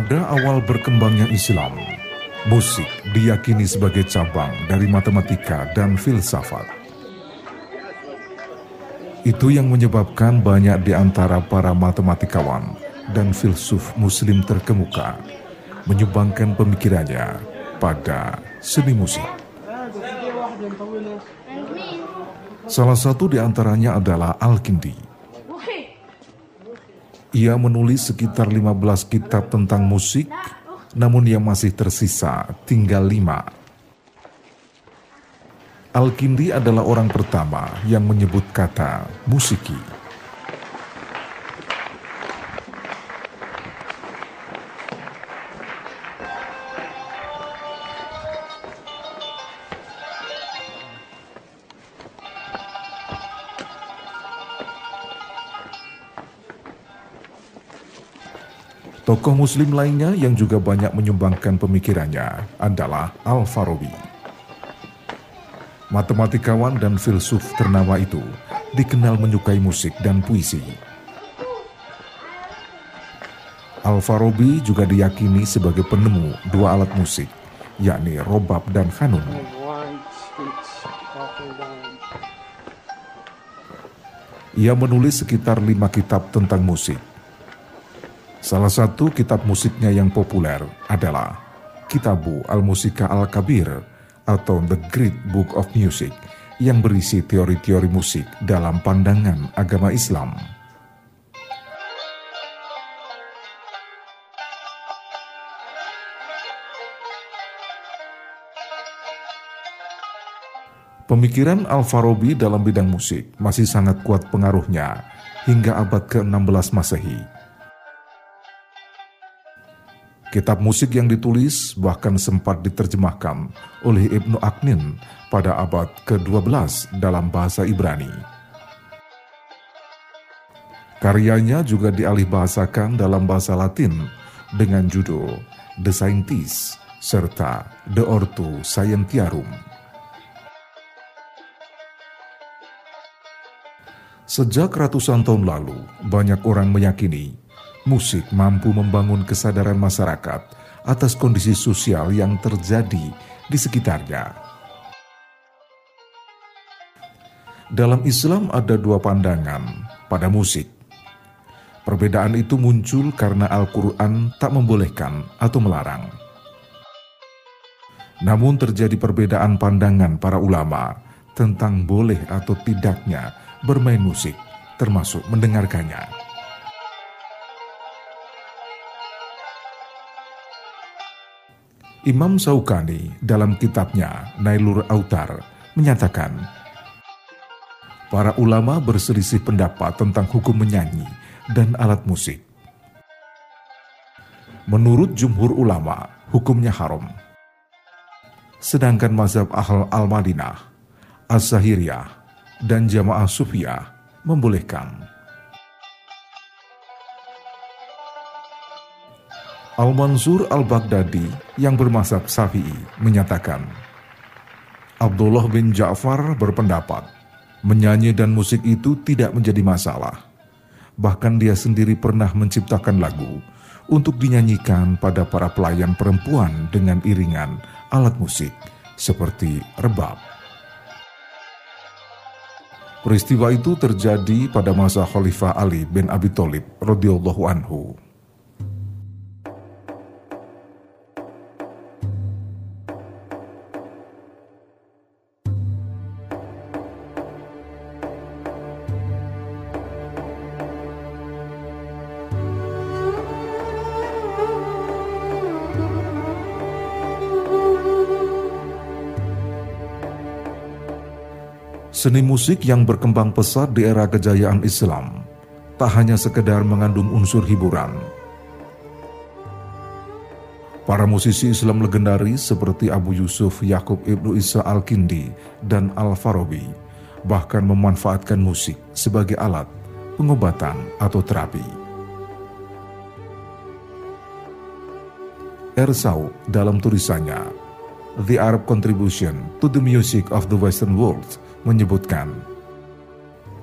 Pada awal berkembangnya Islam, musik diyakini sebagai cabang dari matematika dan filsafat. Itu yang menyebabkan banyak di antara para matematikawan dan filsuf muslim terkemuka menyumbangkan pemikirannya pada seni musik. Salah satu di antaranya adalah Al-Kindi ia menulis sekitar 15 kitab tentang musik, namun yang masih tersisa tinggal lima. Al-Kindi adalah orang pertama yang menyebut kata musiki. Tokoh muslim lainnya yang juga banyak menyumbangkan pemikirannya adalah Al-Farabi. Matematikawan dan filsuf ternama itu dikenal menyukai musik dan puisi. Al-Farabi juga diyakini sebagai penemu dua alat musik, yakni robab dan kanun. Ia menulis sekitar lima kitab tentang musik, Salah satu kitab musiknya yang populer adalah Kitabu Al-Musika Al-Kabir atau The Great Book of Music yang berisi teori-teori musik dalam pandangan agama Islam. Pemikiran Al-Farabi dalam bidang musik masih sangat kuat pengaruhnya hingga abad ke-16 Masehi Kitab musik yang ditulis bahkan sempat diterjemahkan oleh Ibnu Aknin pada abad ke-12 dalam bahasa Ibrani. Karyanya juga dialihbahasakan dalam bahasa Latin dengan judul The Scientist serta De Ortu Scientiarum. Sejak ratusan tahun lalu, banyak orang meyakini musik mampu membangun kesadaran masyarakat atas kondisi sosial yang terjadi di sekitarnya. Dalam Islam ada dua pandangan pada musik. Perbedaan itu muncul karena Al-Quran tak membolehkan atau melarang. Namun terjadi perbedaan pandangan para ulama tentang boleh atau tidaknya bermain musik, termasuk mendengarkannya. Imam Saukani dalam kitabnya Nailur Autar menyatakan, para ulama berselisih pendapat tentang hukum menyanyi dan alat musik. Menurut jumhur ulama, hukumnya haram. Sedangkan mazhab Ahl al-Madinah, Az-Zahiriyah, dan Jamaah Sufiyah membolehkan. Al-Mansur Al-Baghdadi yang bermasab Syafi'i menyatakan, Abdullah bin Ja'far berpendapat, menyanyi dan musik itu tidak menjadi masalah. Bahkan dia sendiri pernah menciptakan lagu untuk dinyanyikan pada para pelayan perempuan dengan iringan alat musik seperti rebab. Peristiwa itu terjadi pada masa Khalifah Ali bin Abi Thalib radhiyallahu anhu. Seni musik yang berkembang pesat di era kejayaan Islam tak hanya sekedar mengandung unsur hiburan. Para musisi Islam legendaris seperti Abu Yusuf Yakub Ibnu Isa Al-Kindi dan Al-Farabi bahkan memanfaatkan musik sebagai alat pengobatan atau terapi. Ersau dalam tulisannya The Arab Contribution to the Music of the Western World menyebutkan,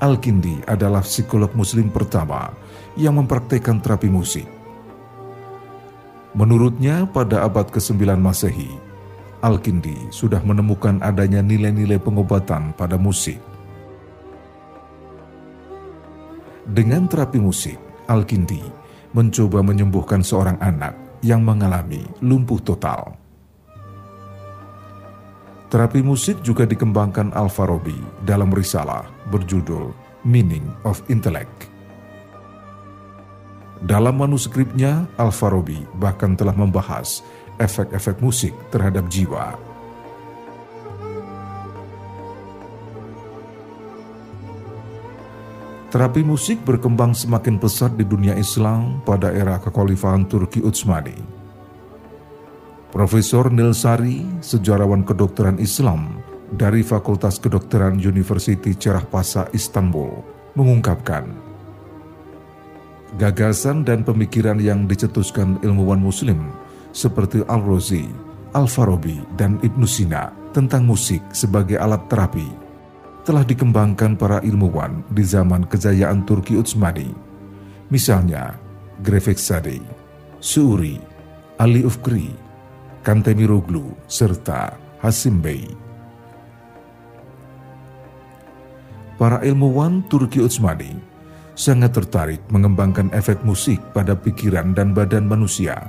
Al-Kindi adalah psikolog muslim pertama yang mempraktekkan terapi musik. Menurutnya pada abad ke-9 Masehi, Al-Kindi sudah menemukan adanya nilai-nilai pengobatan pada musik. Dengan terapi musik, Al-Kindi mencoba menyembuhkan seorang anak yang mengalami lumpuh total. Terapi musik juga dikembangkan Al-Farabi dalam risalah berjudul Meaning of Intellect. Dalam manuskripnya, Al-Farabi bahkan telah membahas efek-efek musik terhadap jiwa. Terapi musik berkembang semakin pesat di dunia Islam pada era kekhalifahan Turki Utsmani Profesor Nilsari, sejarawan kedokteran Islam dari Fakultas Kedokteran University Cerah Pasa Istanbul, mengungkapkan gagasan dan pemikiran yang dicetuskan ilmuwan muslim seperti Al-Razi, Al-Farabi, dan Ibnu Sina tentang musik sebagai alat terapi telah dikembangkan para ilmuwan di zaman kejayaan Turki Utsmani. Misalnya, Grefek Sade, Suuri, Ali Ufkri, Kantemiroglu, serta Hasim Bey. Para ilmuwan Turki Utsmani sangat tertarik mengembangkan efek musik pada pikiran dan badan manusia.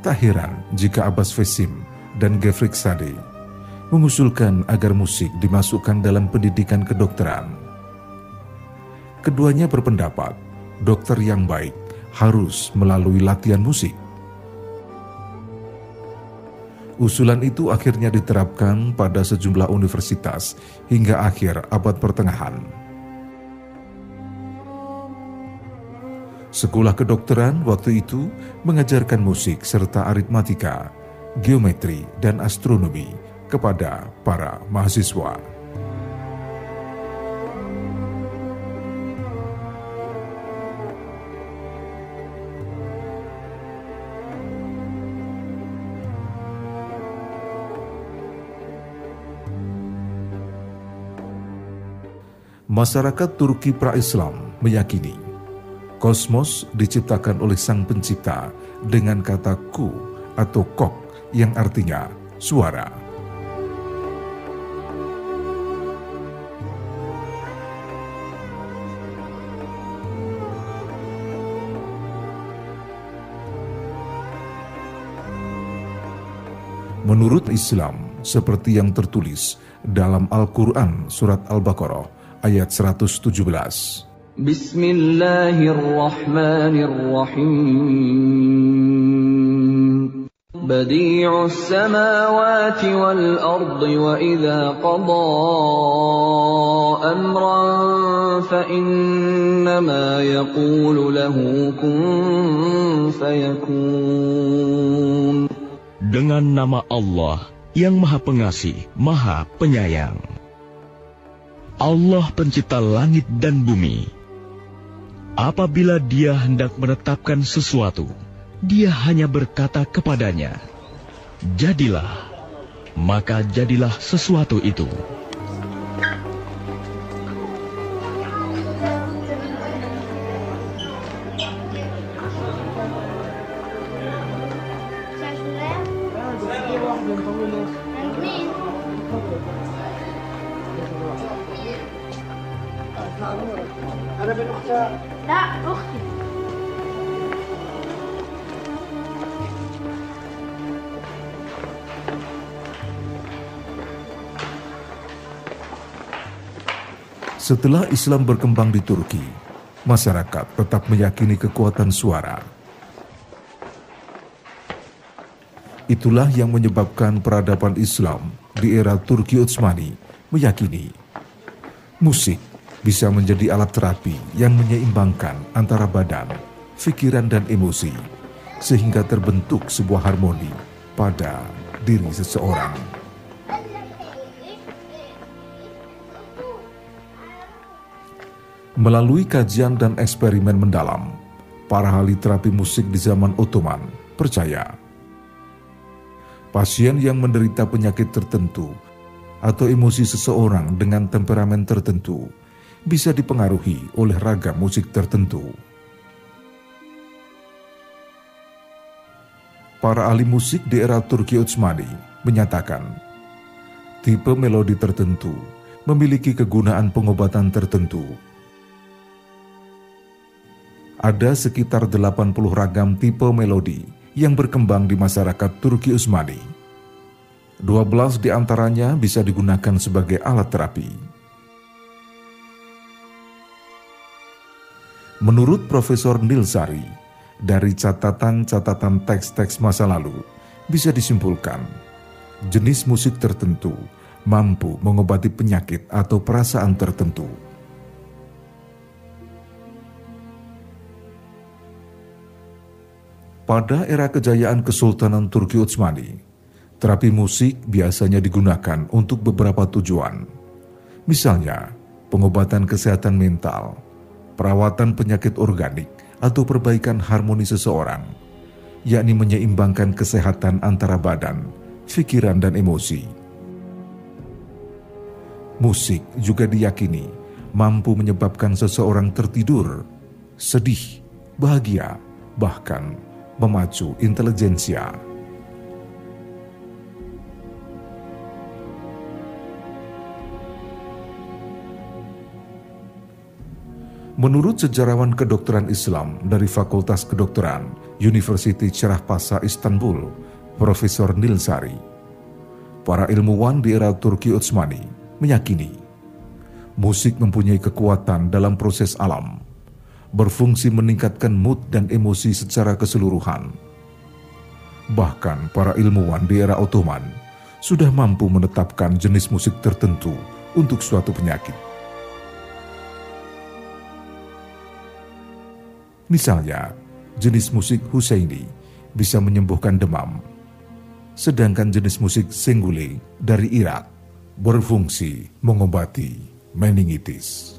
Tak heran jika Abbas Fesim dan Gefrik Sade mengusulkan agar musik dimasukkan dalam pendidikan kedokteran. Keduanya berpendapat dokter yang baik harus melalui latihan musik. Usulan itu akhirnya diterapkan pada sejumlah universitas hingga akhir abad pertengahan. Sekolah kedokteran waktu itu mengajarkan musik serta aritmatika, geometri, dan astronomi kepada para mahasiswa. Masyarakat Turki pra-Islam meyakini kosmos diciptakan oleh Sang Pencipta dengan kata ku atau kok yang artinya suara. Menurut Islam, seperti yang tertulis dalam Al-Quran Surat Al-Baqarah ayat 117. Bismillahirrahmanirrahim. Badi'us samawati wal ardi wa idza qada amran fa innama yaqulu lahu kun fayakun. Dengan nama Allah yang Maha Pengasih, Maha Penyayang. Allah pencipta langit dan bumi. Apabila dia hendak menetapkan sesuatu, dia hanya berkata kepadanya, Jadilah, maka jadilah sesuatu itu. Setelah Islam berkembang di Turki, masyarakat tetap meyakini kekuatan suara. Itulah yang menyebabkan peradaban Islam di era Turki Utsmani meyakini musik bisa menjadi alat terapi yang menyeimbangkan antara badan, pikiran, dan emosi, sehingga terbentuk sebuah harmoni pada diri seseorang. Melalui kajian dan eksperimen mendalam, para ahli terapi musik di zaman Ottoman percaya pasien yang menderita penyakit tertentu atau emosi seseorang dengan temperamen tertentu bisa dipengaruhi oleh ragam musik tertentu. para ahli musik di era Turki Utsmani menyatakan tipe melodi tertentu memiliki kegunaan pengobatan tertentu. Ada sekitar 80 ragam tipe melodi yang berkembang di masyarakat Turki Utsmani. 12 di antaranya bisa digunakan sebagai alat terapi. Menurut Profesor Nilsari, dari catatan-catatan teks-teks masa lalu, bisa disimpulkan jenis musik tertentu mampu mengobati penyakit atau perasaan tertentu. Pada era kejayaan Kesultanan Turki Utsmani, terapi musik biasanya digunakan untuk beberapa tujuan. Misalnya, pengobatan kesehatan mental, perawatan penyakit organik, atau perbaikan harmoni seseorang, yakni menyeimbangkan kesehatan antara badan, pikiran, dan emosi. Musik juga diyakini mampu menyebabkan seseorang tertidur, sedih, bahagia, bahkan memacu intelijensia. Menurut sejarawan kedokteran Islam dari Fakultas Kedokteran University Cerah Pasa Istanbul, Profesor Nilsari, para ilmuwan di era Turki Utsmani meyakini musik mempunyai kekuatan dalam proses alam berfungsi meningkatkan mood dan emosi secara keseluruhan. Bahkan para ilmuwan di era Ottoman sudah mampu menetapkan jenis musik tertentu untuk suatu penyakit. Misalnya, jenis musik Husaini bisa menyembuhkan demam, sedangkan jenis musik Sengule dari Irak berfungsi mengobati meningitis.